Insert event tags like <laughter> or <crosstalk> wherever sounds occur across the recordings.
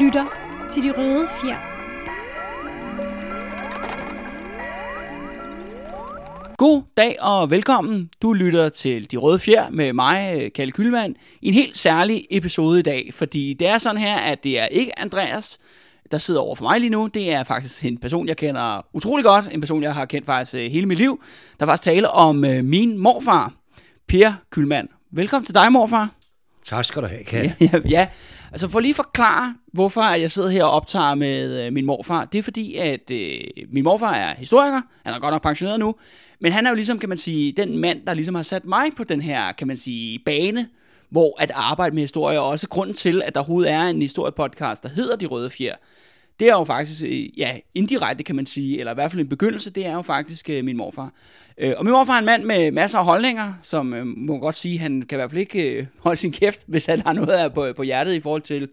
lytter til De Røde Fjer. God dag og velkommen. Du lytter til De Røde Fjer med mig, Kalle Kylmand, i en helt særlig episode i dag, fordi det er sådan her, at det er ikke Andreas, der sidder over for mig lige nu. Det er faktisk en person, jeg kender utrolig godt, en person, jeg har kendt faktisk øh, hele mit liv. Der var faktisk tale om øh, min morfar, Per Kylmand. Velkommen til dig, morfar. Tak skal du have, Kalle. <laughs> Ja, ja, ja. Altså for lige forklare, hvorfor jeg sidder her og optager med øh, min morfar. Det er fordi, at øh, min morfar er historiker. Han er godt nok pensioneret nu. Men han er jo ligesom, kan man sige, den mand, der ligesom har sat mig på den her, kan man sige, bane, hvor at arbejde med historie, og også grunden til, at der overhovedet er en historiepodcast, der hedder De Røde Fjer, det er jo faktisk, øh, ja, indirekte kan man sige, eller i hvert fald en begyndelse, det er jo faktisk øh, min morfar. Øh, og min morfar er en mand med masser af holdninger, som øh, må godt sige, han kan i hvert fald ikke øh, holde sin kæft, hvis han har noget af på, på hjertet i forhold til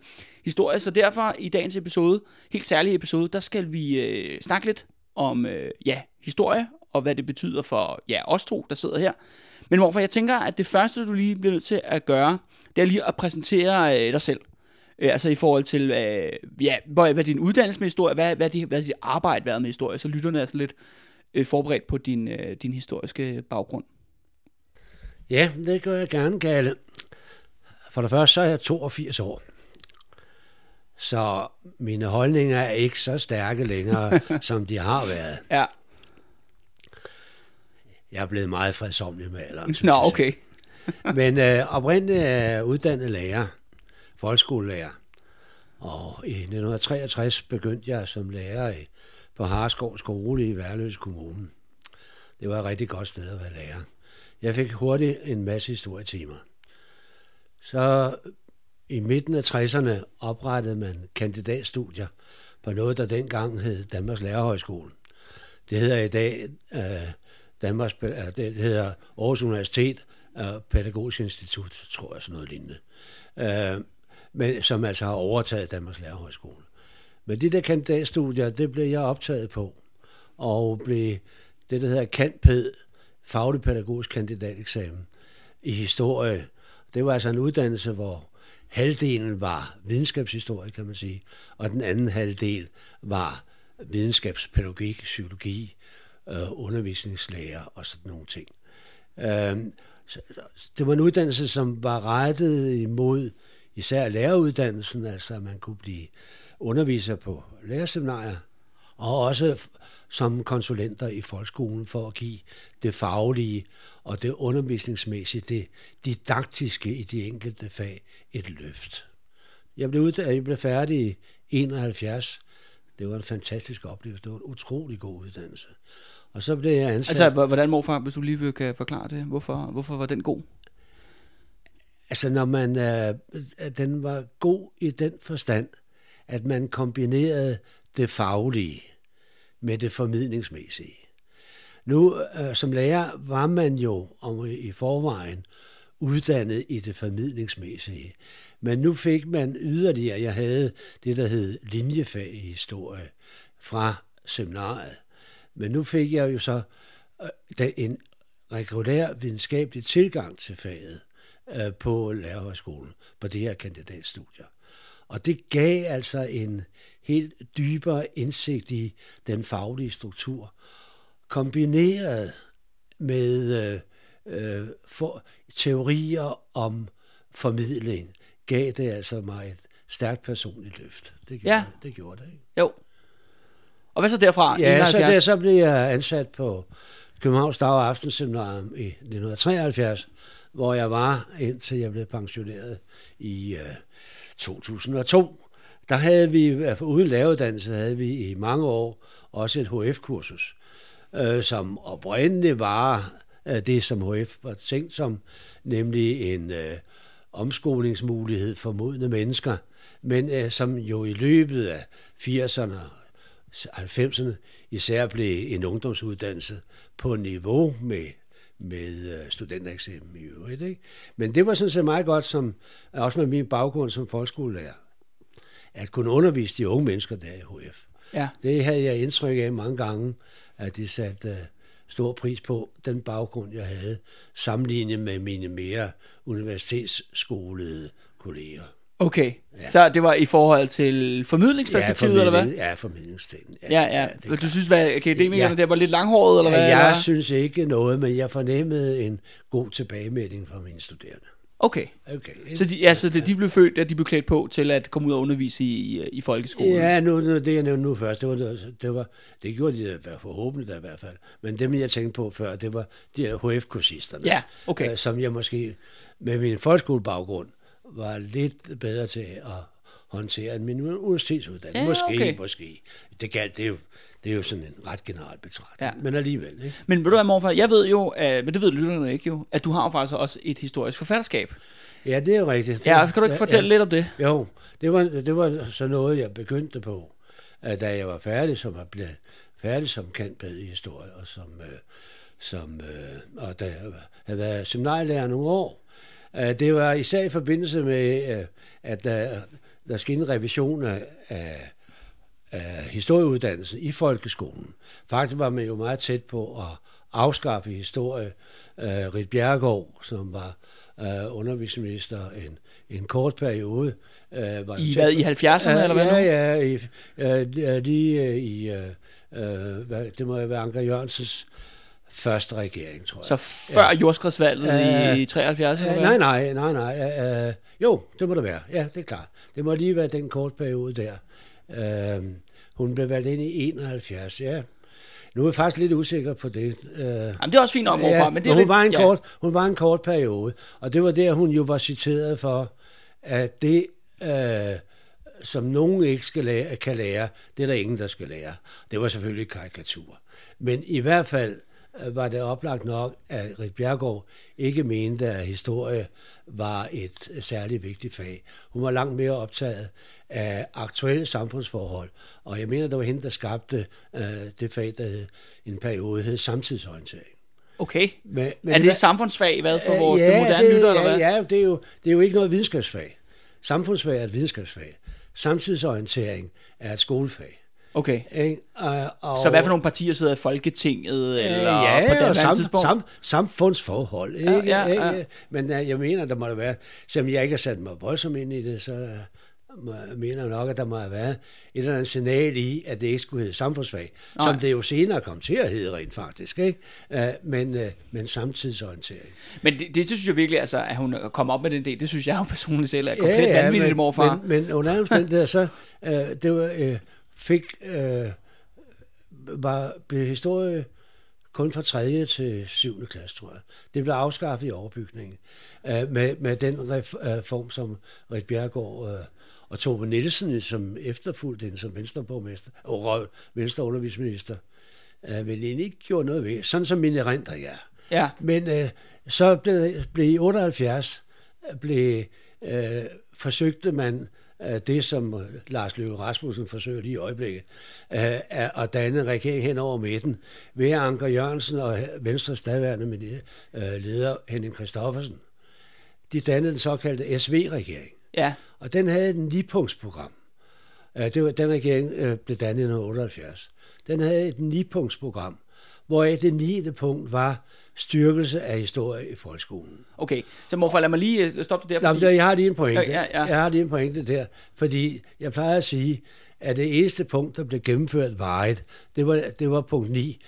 historie. Så derfor i dagens episode, helt særlig episode, der skal vi øh, snakke lidt om øh, ja, historie, og hvad det betyder for ja, os to, der sidder her. Men hvorfor jeg tænker, at det første, du lige bliver nødt til at gøre, det er lige at præsentere øh, dig selv. Øh, altså i forhold til, øh, ja, hvad, hvad din uddannelse med historie, hvad, hvad, hvad, hvad dit arbejde været med historie, så lytterne er sådan lidt øh, forberedt på din, øh, din historiske baggrund. Ja, det gør jeg gerne, Kalle. For det første så er jeg 82 år. Så mine holdninger er ikke så stærke længere, <laughs> som de har været. Ja. Jeg er blevet meget fredsomlig med alderen. Nå, okay. <laughs> Men øh, oprindeligt er jeg uddannet lærer, folkeskolelærer. Og i 1963 begyndte jeg som lærer i, på Harskov skole i Værløs Kommune. Det var et rigtig godt sted at være lærer. Jeg fik hurtigt en masse historietimer. Så i midten af 60'erne oprettede man kandidatstudier på noget, der dengang hed Danmarks Lærerhøjskole. Det hedder i dag øh, Danmarks, eller det hedder Aarhus Universitet og Pædagogisk Institut, tror jeg, sådan noget lignende. Øh, men, som altså har overtaget Danmarks Lærerhøjskole. Men de der kandidatstudier, det blev jeg optaget på, og blev det, der hedder KANPED, faglig pædagogisk kandidateksamen i historie. Det var altså en uddannelse, hvor halvdelen var videnskabshistorie, kan man sige, og den anden halvdel var videnskabspædagogik, psykologi, øh, undervisningslærer og sådan nogle ting. Øh, det var en uddannelse, som var rettet imod især læreruddannelsen, altså at man kunne blive underviser på lærerseminarier, og også som konsulenter i folkeskolen for at give det faglige og det undervisningsmæssige, det didaktiske i de enkelte fag et løft. Jeg blev, uddannet, jeg blev færdig i 71. Det var en fantastisk oplevelse. Det var en utrolig god uddannelse. Og så blev jeg ansat... Altså, hvordan morfar, hvis du lige kan forklare det, hvorfor, hvorfor var den god? Altså, når man, øh, den var god i den forstand, at man kombinerede det faglige med det formidlingsmæssige. Nu, øh, som lærer, var man jo om, i forvejen uddannet i det formidlingsmæssige. Men nu fik man yderligere, jeg havde det, der hed linjefag i historie fra seminariet. Men nu fik jeg jo så øh, en regulær videnskabelig tilgang til faget øh, på lærerhøjskolen, på det her kandidatstudier. Og det gav altså en helt dybere indsigt i den faglige struktur, kombineret med øh, øh, for, teorier om formidling, gav det altså mig et stærkt personligt løft. Det gjorde, ja. det, det gjorde det, ikke? Jo. Og hvad så derfra? Ja, så, der, så blev jeg ansat på Københavns Dag- og Aftenseminarium i 1973, hvor jeg var, indtil jeg blev pensioneret i øh, 2002. Der havde vi, uden læreruddannelse, havde vi i mange år også et HF-kursus, øh, som oprindeligt var øh, det, som HF var tænkt som, nemlig en øh, omskolingsmulighed for modne mennesker, men øh, som jo i løbet af 80'erne og 90'erne især blev en ungdomsuddannelse på niveau med med øh, studentereksamen i øvrigt. Ikke? Men det var sådan set meget godt, som, også med min baggrund som folkeskolelærer, at kunne undervise de unge mennesker der i HF. Ja. Det havde jeg indtryk af mange gange, at de satte uh, stor pris på den baggrund, jeg havde, sammenlignet med mine mere universitetsskolede kolleger. Okay, ja. så det var i forhold til formidlingsperspektivet, ja, eller hvad? Ja, formidlingsdelen. Ja, ja. ja det du synes, at akademikerne ja. der var lidt langhåret, eller ja, hvad? Jeg eller? synes ikke noget, men jeg fornemmede en god tilbagemelding fra mine studerende. Okay. okay. Så de, altså, det, de blev født, at de blev klædt på til at komme ud og undervise i, i, folkeskolen? Ja, nu, nu, det jeg nævnte nu først, det var, det var, det gjorde de da forhåbentlig i hvert fald. Men dem, jeg tænkte på før, det var de her HF-kursisterne. Ja, okay. Øh, som jeg måske med min folkeskolebaggrund var lidt bedre til at håndtere end min universitetsuddannelse. Ja, måske, okay. måske. Det galt, det er jo, det er jo sådan en ret generelt betragtning. Ja. Men alligevel. Ikke? Men ved du hvad, morfar, jeg ved jo, at, men det ved lytterne ikke jo, at du har jo faktisk også et historisk forfatterskab. Ja, det er jo rigtigt. Det, ja, skal du ikke fortælle ja, lidt om det? Jo, det var, det var så noget, jeg begyndte på, da jeg var færdig, som jeg blev færdig som kendt i historie, og som, øh, som øh, og da jeg havde været seminarlærer nogle år. Øh, det var især i forbindelse med, øh, at der, der skete en revision af, af af historieuddannelsen i folkeskolen. Faktisk var man jo meget tæt på at afskaffe historie. Uh, Rit Bjerregaard, som var uh, undervisningsminister en, en kort periode. Uh, var I hvad, i 70'erne, uh, eller hvad Ja, ja, i, uh, lige uh, i, uh, hvad, det må være Anker Jørgensens første regering, tror jeg. Så før ja. jordskredsvalget uh, i 73? Uh, nej, nej, nej, nej. Uh, jo, det må det være. Ja, det er klart. Det må lige være den kort periode der. Uh, hun blev valgt ind i 71, ja. Nu er jeg faktisk lidt usikker på det. Uh, Jamen, det er også fint om. Ja, men, det men hun, lidt, var en ja. kort, hun var en kort periode, og det var der, hun jo var citeret for, at det, uh, som nogen ikke skal lære, kan lære, det er der ingen, der skal lære. Det var selvfølgelig karikatur. Men i hvert fald var det oplagt nok, at Rit Bjergård ikke mente, at historie var et særligt vigtigt fag. Hun var langt mere optaget af aktuelle samfundsforhold, og jeg mener, det var hende, der skabte uh, det fag, der hed, en periode hed samtidsorientering. Okay. Men, men er det et samfundsfag, hvad, for vores ja, moderne det, lytter, eller hvad? Ja, det er, jo, det er jo ikke noget videnskabsfag. Samfundsfag er et videnskabsfag. Samtidsorientering er et skolefag. Okay. Ikke? Og, og, så hvad for nogle partier sidder i Folketinget? Eller ja, på det og sam, tidspunkt? sam, samfundsforhold. Ikke? Ja, ja, ja. Men uh, jeg mener, der må det være, selvom jeg ikke har sat mig voldsomt ind i det, så uh, mener jeg nok, at der må have været et eller andet signal i, at det ikke skulle hedde samfundsfag, Nej. som det jo senere kom til at hedde rent faktisk. Ikke? Men, men samtidsorientering. Men det, det synes jeg virkelig, altså, at hun kom op med den del, det synes jeg jo personligt selv er komplet ja, ja, vanvittigt, men, morfar. Men, men under omstændigheder, så uh, det var... Uh, fik, øh, var, blev historie kun fra 3. til 7. klasse, tror jeg. Det blev afskaffet i overbygningen øh, med, med den reform, som Rit Bjergård øh, og Tove Nielsen, som efterfulgte den som venstreborgmester og venstreundervisningsminister, øh, vel egentlig ikke gjorde noget ved. Sådan som min erindring er. Ja. Men øh, så blev, blev i 78 blev, øh, forsøgte man det, som Lars Løkke Rasmussen forsøger lige i øjeblikket, at danne en regering hen over midten, ved Anker Jørgensen og Venstres daværende leder Henning Christoffersen. De dannede den såkaldte SV-regering. Ja. Og den havde et nipunktsprogram. Det var, den regering blev dannet i 1978. Den havde et nipunktsprogram, hvor det 9. punkt var styrkelse af historie i folkeskolen. Okay, så morfar, lad mig lige stoppe det der. Fordi... Jamen, jeg har lige en pointe. Ja, ja. Jeg har lige en pointe der, fordi jeg plejer at sige, at det eneste punkt, der blev gennemført varigt, det var, det var punkt 9,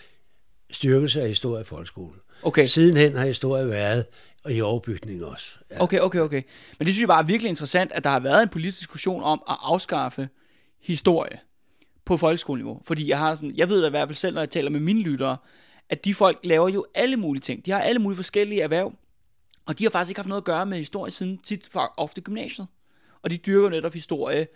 styrkelse af historie i folkeskolen. Okay. Sidenhen har historie været og i overbygning også. Ja. Okay, okay, okay. Men det synes jeg bare er virkelig interessant, at der har været en politisk diskussion om at afskaffe historie på folkeskoleniveau. Fordi jeg har sådan, jeg ved da i hvert fald selv, når jeg taler med mine lyttere, at de folk laver jo alle mulige ting. De har alle mulige forskellige erhverv, og de har faktisk ikke haft noget at gøre med historie siden tit for ofte gymnasiet. Og de dyrker netop historie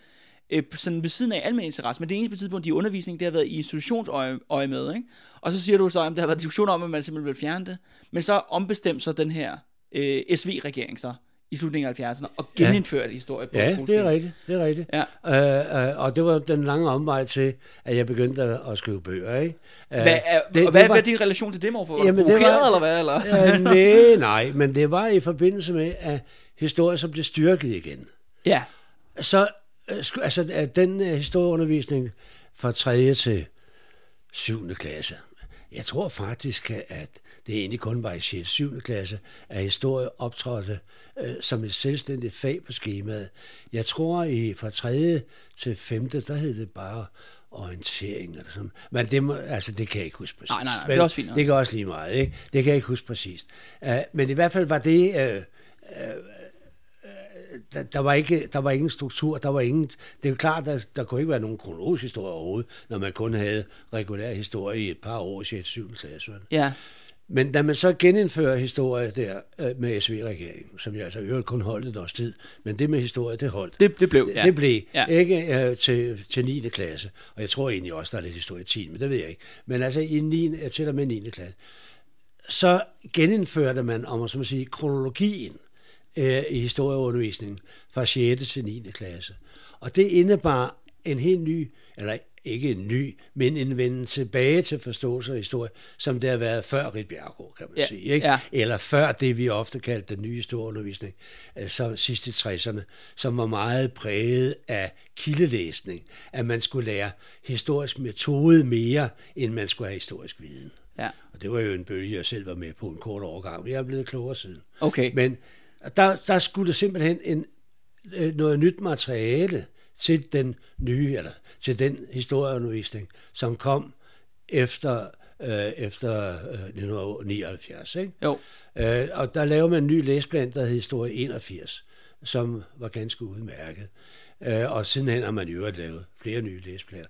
øh, sådan ved siden af almindelig interesse. Men det eneste tidspunkt, de i undervisning, det har været i institutionsøje med. Ikke? Og så siger du så, at der har været diskussion om, at man simpelthen vil fjerne det. Men så ombestemte sig den her øh, SV-regering så i slutningen af 70'erne og genindførte ja. historie på Ja, det er rigtigt. Det er rigtigt. Ja. Øh, øh, og det var den lange omvej til, at jeg begyndte at, at skrive bøger. Ikke? Øh, hvad, er, det, hvad, det var, hvad er din relation til det, Morfar? Var jamen, du provokeret, var, eller hvad? Eller? <laughs> øh, nej, nej, men det var i forbindelse med, at historie så blev styrket igen. Ja. Så altså, at den uh, historieundervisning fra 3. til 7. klasse, jeg tror faktisk, at det egentlig kun var i 6. 7. klasse, at historie optrådte øh, som et selvstændigt fag på skemaet. Jeg tror, i fra 3. til 5. der hed det bare orientering eller sådan. Men det, må, altså, det kan jeg ikke huske præcis. Nej, nej, nej, det er også fint nok. Det kan også lige meget, ikke? Det kan jeg ikke huske præcis. Uh, men i hvert fald var det... Uh, uh, der, der, var ikke, der var ingen struktur, der var ingen, det er jo klart, der, der kunne ikke være nogen kronologisk historie overhovedet, når man kun havde regulær historie i et par år i 6. 7. klasse. Ja. Men da man så genindfører historie der øh, med SV-regeringen, som jeg altså øvrigt kun holdt et års tid, men det med historie, det holdt. Det, det blev, ja. Det blev, Ja. ja. ikke øh, til, til 9. klasse. Og jeg tror egentlig også, der er lidt historie i 10. Men det ved jeg ikke. Men altså i 9, til og med 9. klasse. Så genindførte man, om man så må sige, kronologien øh, i historieundervisningen fra 6. til 9. klasse. Og det indebar en helt ny, eller ikke en ny, men en venden tilbage til forståelse af historie, som det har været før Rit Bjergård, kan man Ja, sige. Ikke? ja. Eller før det, vi ofte kaldte den nye historieundervisning, altså sidst i 60'erne, som var meget præget af kildelæsning, at man skulle lære historisk metode mere, end man skulle have historisk viden. Ja. Og det var jo en bølge, jeg selv var med på en kort overgang. Jeg er blevet klogere siden. Okay. Men der, der skulle simpelthen en, øh, noget nyt materiale til den nye, eller til den historieundervisning, som kom efter, øh, efter øh, 1979. Ikke? Jo. Øh, og der lavede man en ny læseplan, der hed Historie 81, som var ganske udmærket. Øh, og sidenhen har man i øvrigt lavet flere nye læseplaner.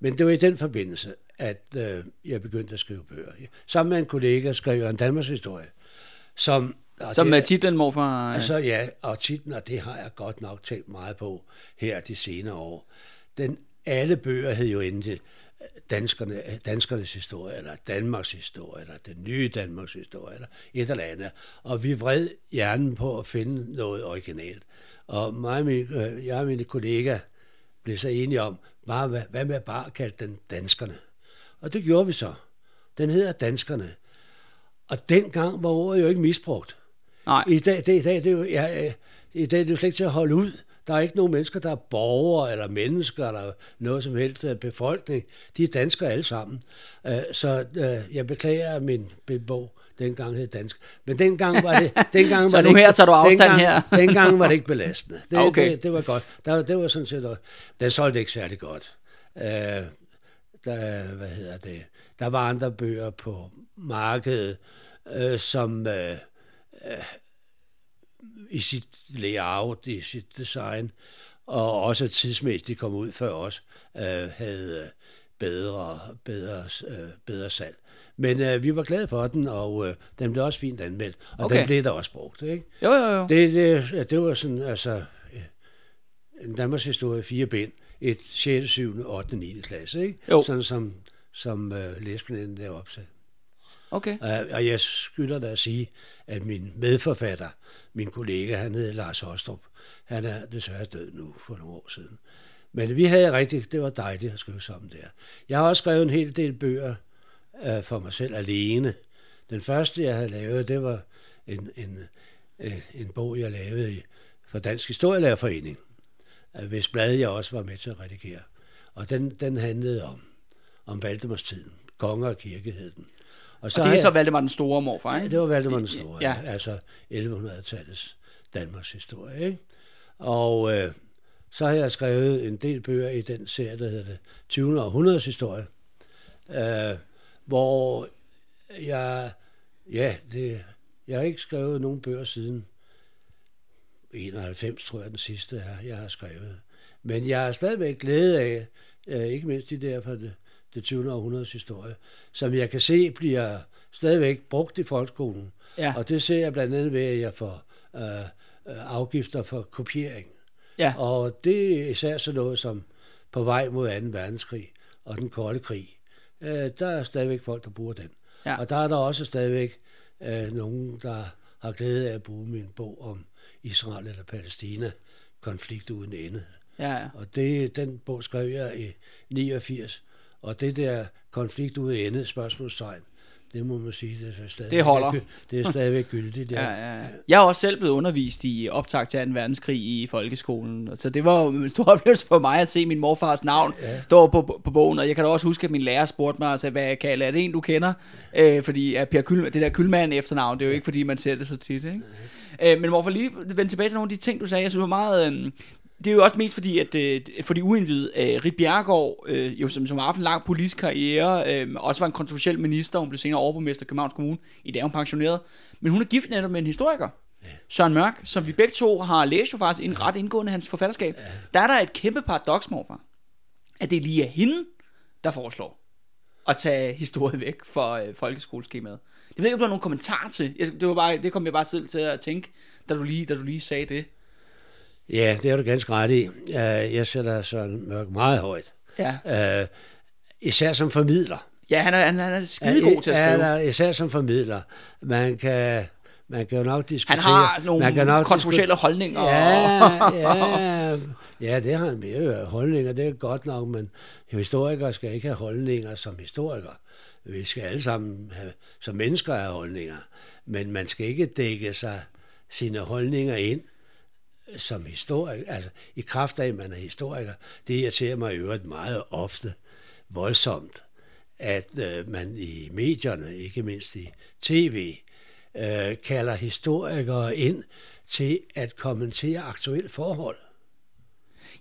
Men det var i den forbindelse, at øh, jeg begyndte at skrive bøger. Sammen med en kollega skrev jeg en Danmarks historie, som... og Som det- med titlen, morfar... Altså ja, og titlen, og det har jeg godt nok tænkt meget på her de senere år. Den, alle bøger hed jo endelig danskerne, danskernes historie, eller Danmarks historie, eller den nye Danmarks historie, eller et eller andet. Og vi vred hjernen på at finde noget originalt. Og mig og min, øh, jeg og mine kollegaer blev så enige om, bare, hvad, hvad med bare at kalde den danskerne? Og det gjorde vi så. Den hedder danskerne. Og dengang var ordet jo ikke misbrugt. Nej. I dag, det, i dag, det er jo, ja, øh, i dag det er jo slet ikke til at holde ud. Der er ikke nogen mennesker, der er borgere eller mennesker eller noget som helst øh, befolkning. De er danskere alle sammen. Øh, Så jeg beklager, min bog dengang hed dansk. Men dengang var det... <laughs> Dengang Så var nu det ikke, her tager du afstand dengang, her. <laughs> dengang var det ikke belastende. <laughs> Det, Ah, okay. det, det var godt. Der, det var sådan set... også- Den solgte ikke særlig godt. Øh, der, hvad hedder det? Der var andre bøger på markedet, øh, som... Øh, i sit layout, i sit design, og også tidsmæssigt kom ud før os, øh, havde øh, bedre, bedre, øh, bedre salg. Men øh, vi var glade for den, og øh, den blev også fint anmeldt, og Okay. den blev der også brugt. Ikke? Jo, jo, jo. Det, det, det var sådan, altså, øh, en Danmarks historie, fire bind, et 6., 7., 8., 9. klasse, ikke? Jo. Sådan som, som øh, læsplanen der opsat. Okay. Og, og jeg skylder da at sige, at min medforfatter, min kollega, han hed Lars Hostrup, han er desværre død nu for nogle år siden. Men vi havde rigtig, det var dejligt at skrive sammen der. Jeg har også skrevet en hel del bøger øh, for mig selv alene. Den første, jeg havde lavet, det var en, en, en, en bog, jeg lavede i, for Dansk Historielærerforening, øh, hvis blad jeg også var med til at redigere. Og den, den handlede om, om Valdemars tiden, konger og kirke hed den. Og så det har er så Valdemar den Store, morfar, ikke? Ja, det var Valdemar den Store, Ja. altså 1100-tallets Danmarks historie. Ikke? Og øh, så har jeg skrevet en del bøger i den serie, der hedder det 20. århundredes historie, øh, hvor jeg, ja, det, jeg har ikke skrevet nogen bøger siden 91, tror jeg, den sidste er, jeg har skrevet. Men jeg har stadigvæk glæde af, øh, ikke mindst de der fra det, det 20. århundredes historie, som jeg kan se bliver stadigvæk brugt i folkeskolen. Ja. Og det ser jeg blandt andet ved, at jeg får øh, afgifter for kopiering. Ja. Og det er især sådan noget som på vej mod 2. verdenskrig og den kolde krig. Øh, der er stadigvæk folk, der bruger den. Ja. Og der er der også stadigvæk øh, nogen, der har glæde af at bruge min bog om Israel eller Palæstina, konflikt uden ende. Ja, ja. Og det, den bog skrev jeg i 89. Og det der konflikt uden ende, spørgsmålstegn, Det må man sige, det er stadig, Det holder. Det er stadigvæk gyldigt, ja. <laughs> Ja, ja, ja. Jeg er også selv blevet undervist i optag til 2. verdenskrig i folkeskolen, så det var en stor <laughs> oplevelse for mig at se min morfars navn ja. stå på, på bogen, og jeg kan da også huske, at min lærer spurgte mig, altså, hvad jeg kalder, er det en, du kender? Øh, fordi at per Kyl, det der Kylmand efternavn, det er jo ikke, fordi man ser det så tit, ikke? Øh, men hvorfor lige vende tilbage til nogle af de ting, du sagde, jeg synes var meget... Øh, det er jo også mest fordi, at øh, for de uindvidede, øh, Rit Bjergård, øh, jo som, som har haft en lang politisk karriere, øh, også var en kontroversiel minister, hun blev senere overborgmester i Københavns Kommune, i dag er hun pensioneret, men hun er gift netop med en historiker, ja. Søren Mørk, som vi begge to har læst jo faktisk en ret indgående hans forfatterskab. Ja. Der er der et kæmpe paradoks, morfar, at det lige er hende, der foreslår at tage historie væk fra øh, folkeskoleskemaet. Det ved jeg ikke, om du har nogle kommentarer til. Jeg, det, var bare, det kom jeg bare selv til at tænke, da du lige, da du lige sagde det. Ja, det er du ganske ret i. Jeg sætter Søren Mørk meget højt. Ja. Uh, især som formidler. Ja, han er, han, han er skide god til at skrive. Ja, især som formidler. Man kan, man kan jo nok diskutere... Han har nogle man kan nok kontroversielle holdninger. Ja, ja, ja, det har han mere holdninger, det er godt nok, men historikere skal ikke have holdninger som historikere. Vi skal alle sammen have, som mennesker have holdninger, men man skal ikke dække sig sine holdninger ind som historiker, altså i kraft af, at man er historiker, det irriterer mig i øvrigt meget ofte voldsomt, at øh, man i medierne, ikke mindst i tv, øh, kalder historikere ind til at kommentere aktuelle forhold.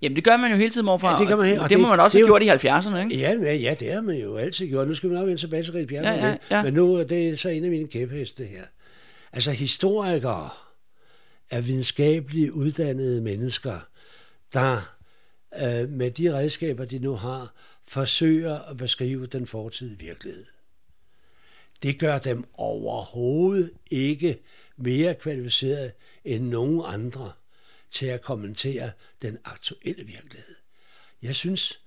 Jamen det gør man jo hele tiden morfra, ja, det, gør man, og det, det må man også have gjort i 70'erne, ikke? Ja, ja, ja, det har man jo altid gjort. Nu skal vi nok vende tilbage til Rit Bjerg, ja, ja, ja. men nu det er så en af mine kæpheste her. Altså historikere, er videnskabeligt uddannede mennesker, der øh, med de redskaber, de nu har, forsøger at beskrive den fortidige virkelighed. Det gør dem overhovedet ikke mere kvalificeret end nogen andre til at kommentere den aktuelle virkelighed. Jeg synes,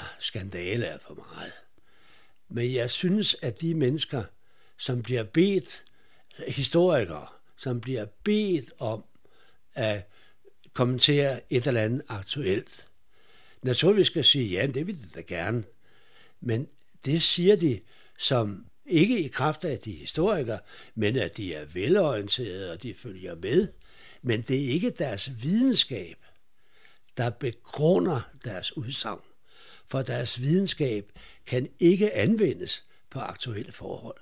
ah, skandale er for meget. Men jeg synes, at de mennesker, som bliver bedt, historikere, som bliver bedt om at kommentere et eller andet aktuelt. Naturligvis skal sige, ja, det vil de da gerne. Men det siger de som ikke i kraft af, at de er historikere, men at de er velorienterede, og de følger med. Men det er ikke deres videnskab, der begrunder deres udsagn. For deres videnskab kan ikke anvendes på aktuelle forhold.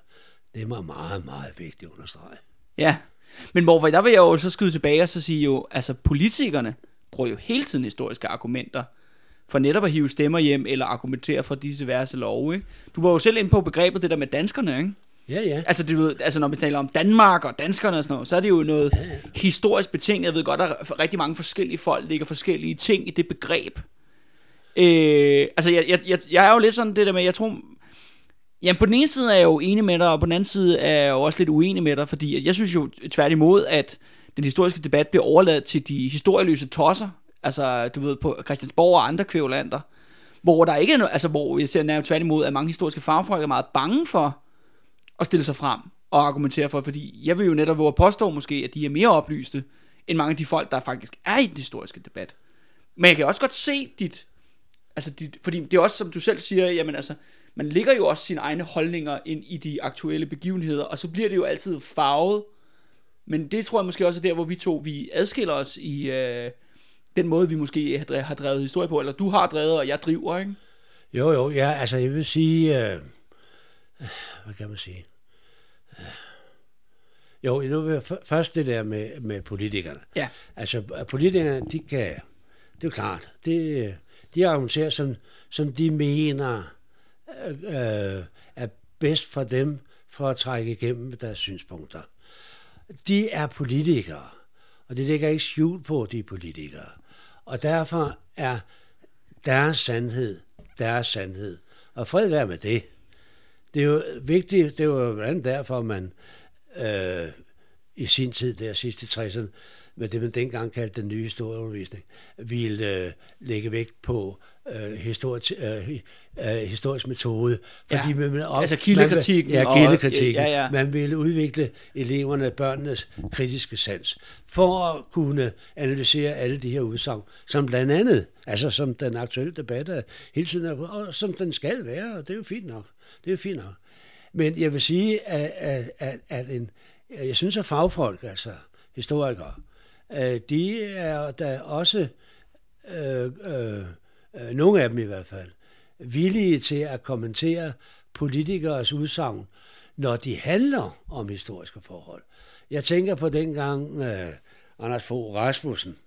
Det er mig meget, meget vigtigt at understrege. Ja, men hvorfor, der vil jeg jo så skyde tilbage og så sige jo, altså politikerne bruger jo hele tiden historiske argumenter for netop at hive stemmer hjem eller argumentere for disse værste love. Ikke? Du var jo selv ind på begrebet det der med danskerne, ikke? Ja, ja. Altså, du ved, altså når vi taler om Danmark og danskerne og sådan noget, så er det jo noget ja, ja. historisk betinget. Jeg ved godt, at der er rigtig mange forskellige folk, ligger forskellige ting i det begreb. Øh, altså, jeg, jeg, jeg, jeg er jo lidt sådan det der med, jeg tror, Jamen, på den ene side er jeg jo enig med dig, og på den anden side er jeg jo også lidt uenig med dig, fordi jeg synes jo tværtimod, at den historiske debat bliver overladt til de historieløse tosser, altså, du ved, på Christiansborg og andre kvævlander, hvor der ikke er noget, altså, hvor jeg ser nærmest tværtimod, at mange historiske fagfolk er meget bange for at stille sig frem og argumentere for, fordi jeg vil jo netop våge at påstå måske, at de er mere oplyste, end mange af de folk, der faktisk er i den historiske debat. Men jeg kan også godt se dit, altså dit, fordi det er også, som du selv siger, jamen altså, man ligger jo også sine egne holdninger ind i de aktuelle begivenheder, og så bliver det jo altid farvet. Men det tror jeg måske også er der, hvor vi to vi adskiller os i øh, den måde, vi måske har drevet, har drevet historie på, eller du har drevet, og jeg driver, ikke? Jo, jo, ja, altså jeg vil sige, øh, hvad kan man sige? Øh, jo, nu vil jeg først det der med, med politikerne. Ja. Altså politikerne, de kan, det er jo klart, det, de argumenterer som, som de mener, øh, er bedst for dem for at trække igennem deres synspunkter. De er politikere, og det ligger ikke skjult på, de er politikere. Og derfor er deres sandhed deres sandhed. Og fred være med det. Det er jo vigtigt, det er jo blandt andet derfor, man øh, i sin tid, der sidst i 60'erne, med det man dengang kaldte den nye historieundervisning, ville øh, lægge vægt på øh, historisk, øh, øh, historisk metode. Fordi ja, man, op, altså kildekritikken. Man, ja, kildekritikken. Og, ja, ja. Man ville udvikle eleverne, børnenes kritiske sans, for at kunne analysere alle de her udsagn, som blandt andet, altså som den aktuelle debat er hele tiden er, og som den skal være, og det er jo fint nok. Det er jo fint nok. Men jeg vil sige, at, at, at, at en, jeg synes, at fagfolk, altså historikere, øh, de er da også, øh, øh, øh nogle af dem i hvert fald, villige til at kommentere politikers udsagn, når de handler om historiske forhold. Jeg tænker på dengang øh, Anders Fogh Rasmussen,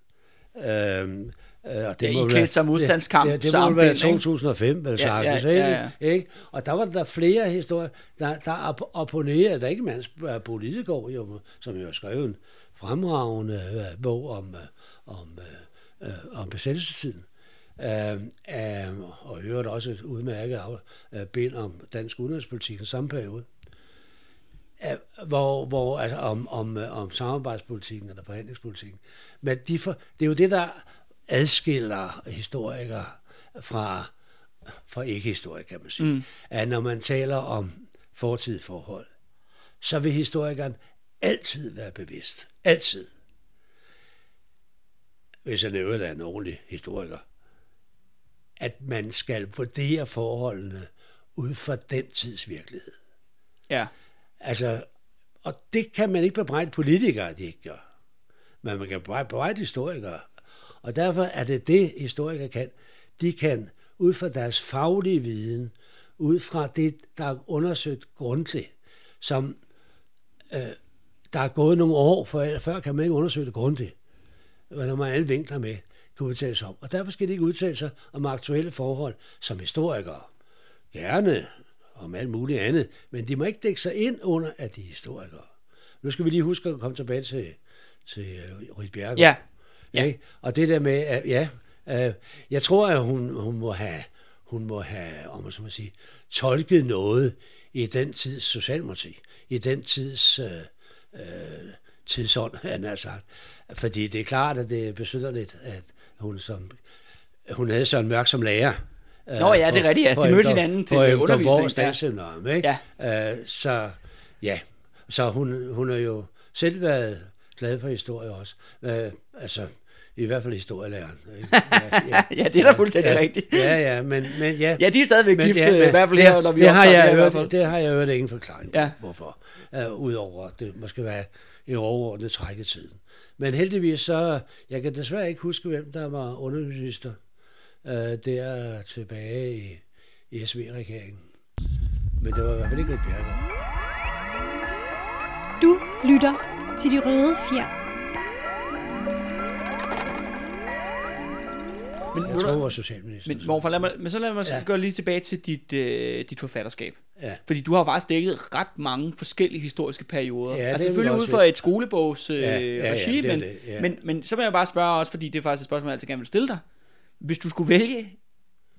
øh, og det ja, I klædte sig modstandskamp det, det, må være 2005, vel ja, sagt. Ja, ja, ja. Ikke? Og der var der flere historier, der, der opponerede, der ikke mands politikere, jo, som jo skrev en fremragende uh, bog om, uh, om, uh, om besættelsestiden. Uh, uh, og øvrigt også et udmærket uh, bind om dansk udenrigspolitik i samme periode. Hvor, hvor altså om, om, om samarbejdspolitikken eller forhandlingspolitikken. Men de for, det er jo det, der adskiller historikere fra, fra ikke-historikere, kan man sige. Mm. At når man taler om fortidige forhold, så vil historikeren altid være bevidst. Altid. Hvis han øvrigt er en ordentlig historiker. At man skal vurdere forholdene ud fra den tids virkelighed. Ja. Altså, og det kan man ikke bebrejde politikere, at de ikke gør. Men man kan bebrejde historikere, og derfor er det det, historikere kan. De kan ud fra deres faglige viden, ud fra det, der er undersøgt grundigt, som øh, der er gået nogle år, for før kan man ikke undersøge det grundigt, når man alle vinkler med, kan udtale sig om. Og derfor skal de ikke udtale sig om aktuelle forhold som historikere. Gerne om alt muligt andet, men de må ikke dække sig ind under, at de er historikere. Nu skal vi lige huske at komme tilbage til, til øh, uh, Rit Bjerg. Ja, Ja. Ikke? Og det der med, at ja, øh, jeg tror, at hun, hun må have, hun må have, om man så må sige, tolket noget i den tids Socialdemokrati, i den tids øh, øh, tidsånd, <laughs> han har sagt. Fordi det er klart, at det betyder lidt, at hun som hun havde Søren Mørk som lærer. Nå ja, det er rigtigt, ja. De mødte hinanden til på, undervisning. På ikke? Ja. Øh, så ja, så hun, hun har jo selv været glad for historie også. Øh, altså, i hvert fald historielæreren. <laughs> Ja, ja, ja, det er da fuldstændig ja, rigtigt. Ja, ja, men, men ja. Ja, de er stadigvæk gift, ja, men, i hvert fald her, når vi det har jeg det, hørt, det har jeg hørt ingen forklaring på, ja. hvorfor. Uh, Udover, det måske være en overordnet træk i tiden. Men heldigvis så, jeg kan desværre ikke huske, hvem der var underminister uh, der tilbage i, i SV-regeringen. Men det var i hvert fald ikke et Bjergård. Du lytter til de røde fjer. Men, jeg tror, var socialminister. Men, morfar, lad mig, men så lad mig ja. gå lige tilbage til dit, øh, dit forfatterskab. Ja. Fordi du har faktisk dækket ret mange forskellige historiske perioder. Ja, altså selvfølgelig ud fra et skolebogs øh, ja, ja, regi, ja, men, det, ja. men, men så vil jeg bare spørge også, fordi det er faktisk et spørgsmål, jeg altid gerne vil stille dig. Hvis du skulle vælge,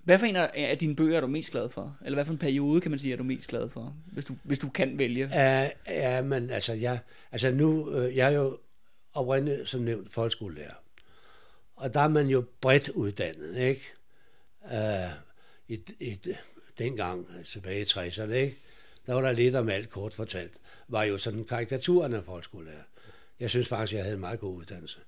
hvad for en af dine bøger er du mest glad for? Eller hvad for en periode, kan man sige, er du mest glad for? Hvis du, hvis du kan vælge. Ja, ja men altså, jeg, altså nu, øh, jeg er jo oprindeligt, som nævnt, folkeskolelærer. Og der er man jo bredt uddannet, ikke? Uh, i, i, dengang, tilbage i 60'erne, ikke? Der var der lidt om alt kort fortalt. Var jo sådan karikaturen af folkeskolelærer. Jeg synes faktisk, jeg havde en meget god uddannelse.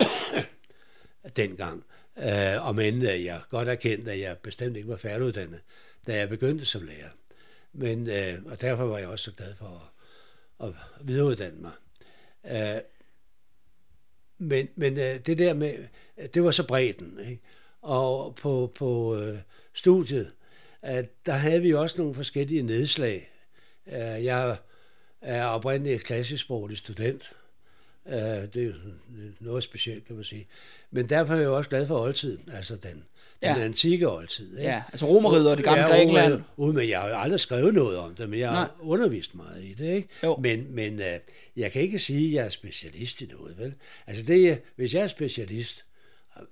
<coughs> dengang. Uh, om end jeg godt erkendte, at jeg bestemt ikke var færdiguddannet, da jeg begyndte som lærer. Men, uh, og derfor var jeg også så glad for at, at videreuddanne mig. Uh, men, men øh, det der med, det var så bredden. Ikke? Og på, på øh, studiet, at der havde vi også nogle forskellige nedslag. Øh, jeg er oprindeligt klassisksproglig student. Uh, det er noget specielt, kan man sige. Men derfor er jeg også glad for oldtiden, altså den, ja. den antikke oldtid. Ikke? Ja, altså romeriet og det gamle ja, Grækenland. Uden, men jeg har jo aldrig skrevet noget om det, men jeg har Nej. undervist meget i det. Ikke? Jo. Men, men uh, jeg kan ikke sige, at jeg er specialist i noget. Vel? Altså det, hvis jeg er specialist,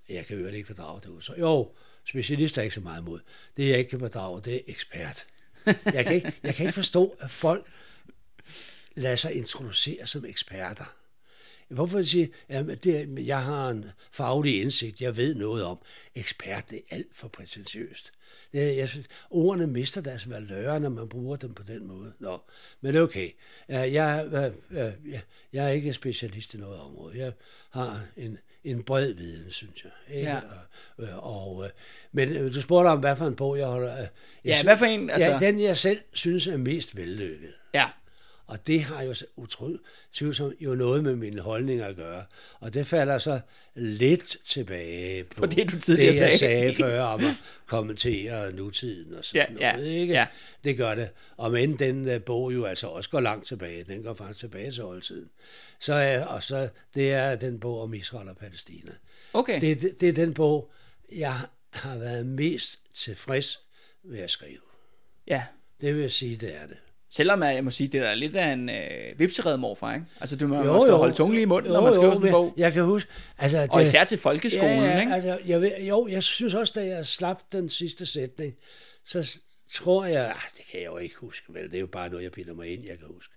jeg kan jo ikke fordrage det så jo, specialist er ikke så meget imod. Det jeg ikke kan fordrage, det er ekspert. Jeg kan ikke, jeg kan ikke forstå, at folk lader sig introducere som eksperter. Hvorfor sige, at det, jeg har en faglig indsigt, jeg ved noget om. Ekspert, det er alt for prætentiøst. Det, jeg synes, ordene mister deres valør, når man bruger dem på den måde. Nå, men okay. Jeg, jeg, jeg, jeg er ikke specialist i noget område. Jeg har en, en bred viden, synes jeg. Ikke? Ja. Og, og, øh, men øh, du spurgte om, hvad for en bog jeg holder. Jeg Ja, sy- hvad for en, altså- Ja, den jeg selv synes er mest vellykket. Ja. Og det har jo så utroligt tvivlsomt jo noget med mine holdninger at gøre. Og det falder så lidt tilbage på, På det, du tidligere det, jeg sagde. sagde før om at kommentere nutiden og sådan Ja, ja, noget. Ikke? ja. Det gør det. Og men den uh, bog jo altså også går langt tilbage. Den går faktisk tilbage til oldtiden. Så, uh, og så det er den bog om Israel og Palæstina. Okay. Det, det, det er den bog, jeg har været mest tilfreds ved at skrive. Ja. Det vil jeg sige, det er det. Selvom jeg, må sige, det er da lidt af en øh, vipsered morfar, ikke? Altså, du må jo, jo, holde tungen lige i munden, når man skriver sådan en bog. Jeg kan huske... Altså, det, Og især til folkeskolen, ja, ja, ikke? Altså, jeg ved, jo, jeg synes også, da jeg slap den sidste sætning, så tror jeg... Ah, det kan jeg jo ikke huske, vel? Det er jo bare noget, jeg piller mig ind, jeg kan huske.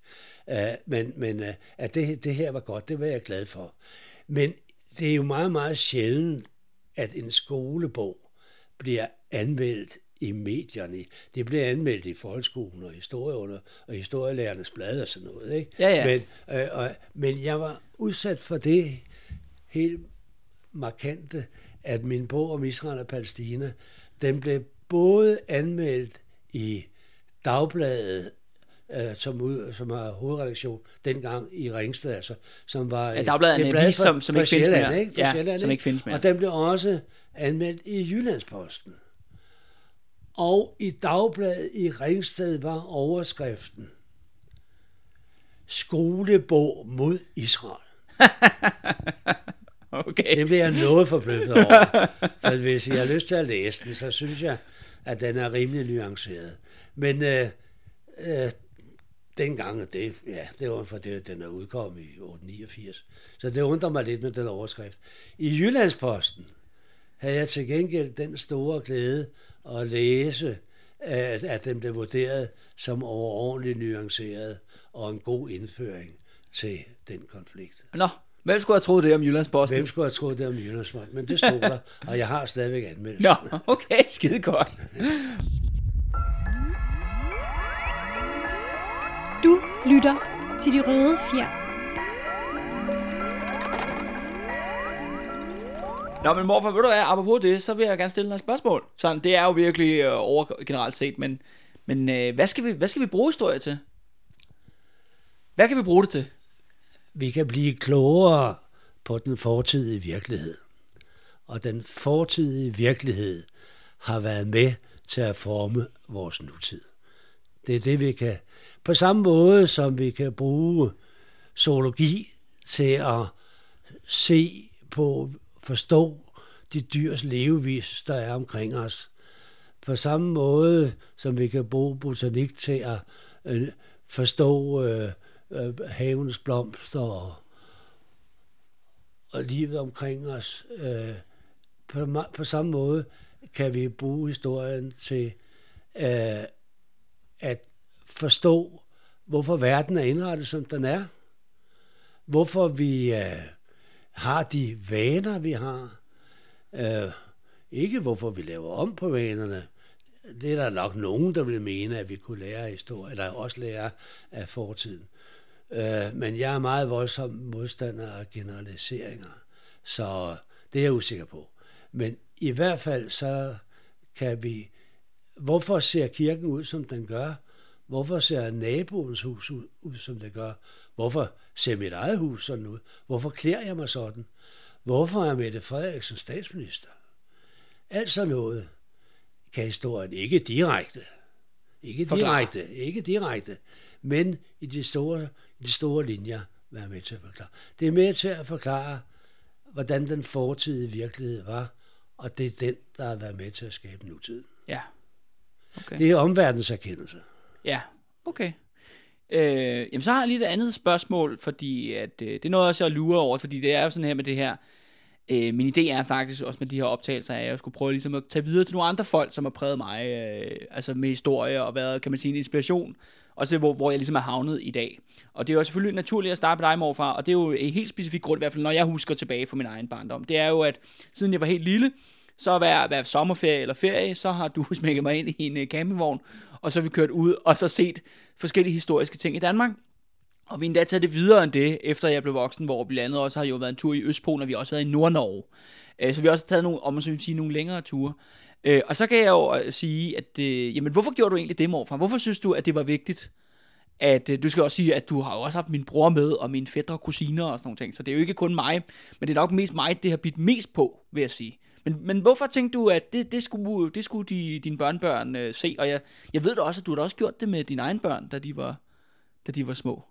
Uh, men men uh, at det, det her var godt, det var jeg glad for. Men det er jo meget, meget sjældent, at en skolebog bliver anmeldt i medierne. Det bliver anmeldt i folkeskolen og historieunder og historielærernes blad og sådan noget. Ikke? Ja, ja. Men, øh, og, men jeg var udsat for det helt markante, at min bog om Israel og Palæstina, den blev både anmeldt i Dagbladet, øh, som, ud, som har hovedredaktion dengang i Ringsted, altså, som var Ja, Dagbladet et blad som- som ikke findes mere. Ikke? Ja, Sjælland, som ikke findes mere. Og den blev også anmeldt i Jyllandsposten. Og i Dagbladet i Ringsted var overskriften Skolebog mod Israel. <laughs> Okay. Det bliver jeg noget forbløffet over. For hvis jeg har lyst til at læse den, så synes jeg, at den er rimelig nuanceret. Men øh, øh, dengang, det, ja, det var for det, den er udkommet i 89. Så det undrer mig lidt med den overskrift. I Jyllandsposten havde jeg til gengæld den store glæde at læse, at, at den blev vurderet som overordentligt nuanceret og en god indføring til den konflikt. Nå, hvem skulle have troet det om Jyllandsposten? Hvem skulle have troet det om Jyllandsposten? Men det stod der, og jeg har stadigvæk anmeldt. Nå, okay, skide godt. Du lytter til De Røde Fjer. Nå, men morfar, ved du hvad, apropos det, så vil jeg gerne stille dig et spørgsmål. Sådan, det er jo virkelig øh, over generelt set, men, men øh, hvad, skal vi, hvad skal vi bruge historie til? Hvad kan vi bruge det til? Vi kan blive klogere på den fortidige virkelighed. Og den fortidige virkelighed har været med til at forme vores nutid. Det er det, vi kan. På samme måde, som vi kan bruge zoologi til at se på, forstå de dyrs levevis, der er omkring os. På samme måde, som vi kan bruge botanik til at øh, forstå øh, øh, havens blomster og, og livet omkring os. Øh, på, på samme måde kan vi bruge historien til øh, at forstå, hvorfor verden er indrettet, som den er. Hvorfor vi øh, har de vaner, vi har. Øh, ikke hvorfor vi laver om på vanerne. Det er der nok nogen, der vil mene, at vi kunne lære af historie, eller også lære af fortiden. Øh, men jeg er meget voldsom modstander af generaliseringer, så det er jeg usikker på. Men i hvert fald så kan vi, hvorfor ser kirken ud, som den gør? Hvorfor ser naboens hus ud, ud som det gør? Hvorfor ser mit eget hus sådan ud? Hvorfor klæder jeg mig sådan? Hvorfor er Mette Frederiksen statsminister? Alt sådan noget kan historien ikke direkte, ikke Forklare. direkte, ikke direkte, men i de store, i de store linjer være med til at forklare. Det er med til at forklare, hvordan den fortidige virkelighed var, og det er den, der har været med til at skabe nutiden. Ja. Okay. Det er omverdens erkendelse. Ja, okay. Øh, jamen så har jeg lige et andet spørgsmål, fordi at, øh, det er noget jeg så lurer over, fordi det er jo sådan her med det her, øh, min idé er faktisk også med de her optagelser, at jeg skulle prøve ligesom at tage videre til nogle andre folk, som har præget mig, øh, altså med historie og været, kan man sige, en inspiration, også så hvor, hvor jeg ligesom er havnet i dag. Og det er jo selvfølgelig naturligt at starte med dig, morfar, og det er jo en helt specifik grund, i hvert fald når jeg husker tilbage fra min egen barndom. Det er jo, at siden jeg var helt lille, så hver, hver sommerferie eller ferie, så har du <laughs> smækket mig ind i en øh, campingvogn, og så har vi kørt ud og så set forskellige historiske ting i Danmark. Og vi endda taget det videre end det, efter jeg blev voksen, hvor vi blandt andet også har jo været en tur i Østpolen, og vi har også været i Nordnorge. Øh, Så vi har også taget nogle, om man så sige, nogle længere ture. Øh, og så kan jeg jo øh, sige, at øh, jamen, hvorfor gjorde du egentlig det, morfar? Hvorfor synes du, at det var vigtigt? At, du skal også sige, at du har jo også haft min bror med, og mine fætter og kusiner og sådan nogle ting. Så det er jo ikke kun mig, men det er nok mest mig, det har bidt mest på, vil jeg sige. Men, men hvorfor tænkte du, at det, det skulle, det skulle de, dine børnebørn øh, se? Og jeg, jeg ved da også, at du har også gjort det med dine egne børn, da de var, da de var små.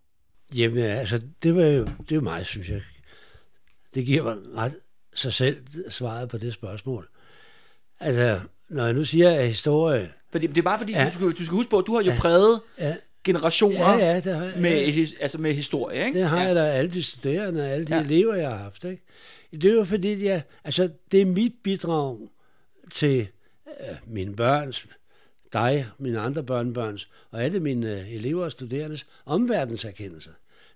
Jamen, altså, det var jo, det er jo mig, synes jeg. Det giver mig ret sig selv svaret på det spørgsmål. Altså, når jeg nu siger, at historie... Fordi, det er bare fordi, ja. Ja. du, skal, du skal huske på, at du har jo Ja. præget Ja, generationer ja, ja det har, med, his- altså med historie, ikke? Det har ja. jeg da alle de studerende og alle de Ja. ja. elever, jeg har haft. Ikke? Det jo fordi, jeg, altså, det er mit bidrag til øh, mine børns, dig, mine andre børnebørns, og alle mine øh, elever og studerendes omverdenserkendelse.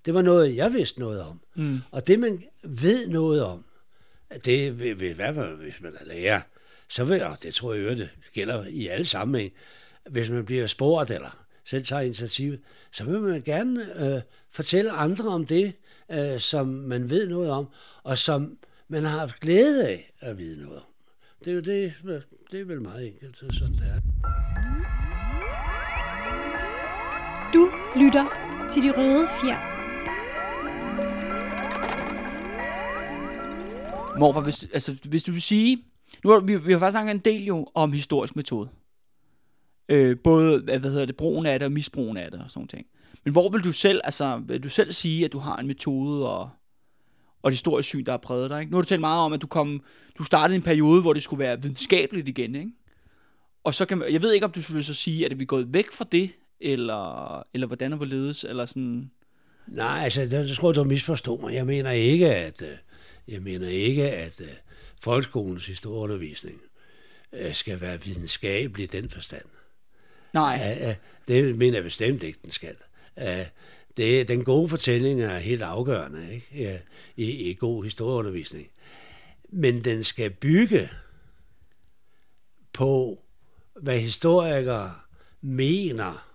Det var noget, jeg vidste noget om. Mm. Og det, man ved noget om, det vil, vil i hvert fald, hvis man er lærer, så vil, og det tror jeg, jo, det gælder i alle sammenhæng, hvis man bliver spurgt eller selv tager initiativ, så vil man gerne øh, fortælle andre om det, øh, som man ved noget om, og som man har haft glæde af at vide noget om. Det er jo det, det er vel meget enkelt, så sådan det er. Du lytter til de røde fjer. Morfar, hvis, altså, hvis du vil sige... Nu har vi, vi har faktisk snakket en del jo om historisk metode. Øh, både, hvad hedder det, brugen af det og misbrugen af det og sådan nogle ting. Men hvor vil du selv, altså, vil du selv sige, at du har en metode og, og et historisk syn, der har præget dig, ikke? Nu har du talt meget om, at du kom, du startede en periode, hvor det skulle være videnskabeligt igen, ikke? Og så kan man, jeg ved ikke, om du vil så sige, at vi er gået væk fra det, eller, eller hvordan og hvorledes, eller sådan... Nej, altså, det, jeg tror, du misforstår mig. Jeg mener ikke, at, øh, jeg mener ikke, at øh, folkeskolens historieundervisning øh, skal være videnskabelig i den forstand. Nej, det mener jeg bestemt ikke, den skal. Ja, det, den gode fortælling er helt afgørende ikke? Ja, i, i god historieundervisning. Men den skal bygge på, hvad historikere mener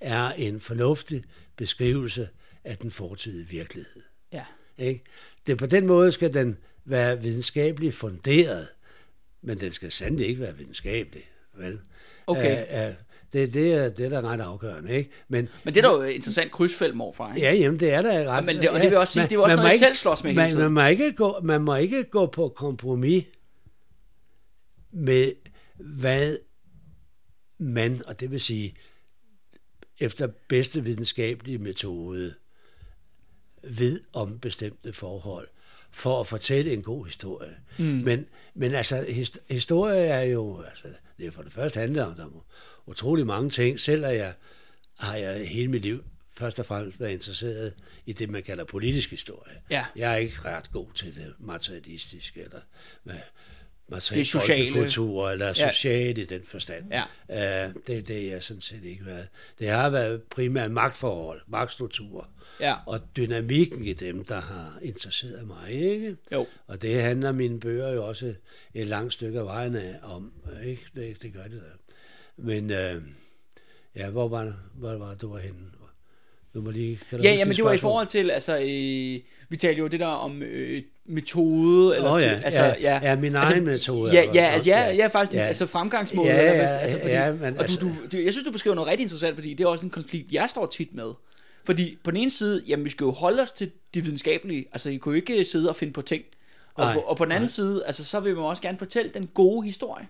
er en fornuftig beskrivelse af den fortidige virkelighed. ja. Ikke? Det, på den måde skal den være videnskabeligt funderet, men den skal sandelig ikke være videnskabelig. Vel? Okay. Uh, uh, det, det, er, det er da ret afgørende. Ikke? Men, Men det er da jo et interessant krydsfelt, morfar, ikke? ja, jamen, det er da ret. men det- og det vil også sige, det er også man noget, må I selv slås med hele man, tiden. man, må ikke gå, man må ikke gå på kompromis med, hvad man, og det vil sige, efter bedste videnskabelige metode, ved om bestemte forhold, for at fortælle en god historie. Mm. Men, men altså, his, historie er jo, altså, det er for det første handler om, der er utrolig mange ting. Selv er jeg, har jeg hele mit liv først og fremmest været interesseret i det, man kalder politisk historie. Ja. Jeg er ikke ret god til det materialistiske, eller hvad, Det sociale. kultur, eller Ja. socialt i den forstand. Ja. Uh, det, det er jeg sådan set ikke været. Det har været primært magtforhold, magtstrukturer, Ja. og dynamikken i dem, der har interesseret mig, ikke? Jo. Og det handler mine bøger jo også et langt stykke af vejen af om, ikke? Det, det gør det da. Men, øh, ja, hvor var, hvor var du var henne? Du må lige, kan Ja, ja, men det var i forhold til, altså, øh, vi talte jo det der om øh, metode, eller til, ja, altså, ja, ja, min egen metode, Ja, eller ja, altså, ja, Ja, ja, faktisk, ja. ja. altså fremgangsmåde, Ja, eller, ja, hvad- altså, fordi, ja, men og altså- du, du, jeg synes, du beskriver noget rigtig interessant, fordi det er også en konflikt, jeg står tit med. Fordi på den ene side, jamen, vi skal jo holde os til det videnskabelige, altså, I kunne jo ikke sidde og finde på ting. Og, Nej, på, og på den anden nej. side, altså, så vil man også gerne fortælle den gode historie.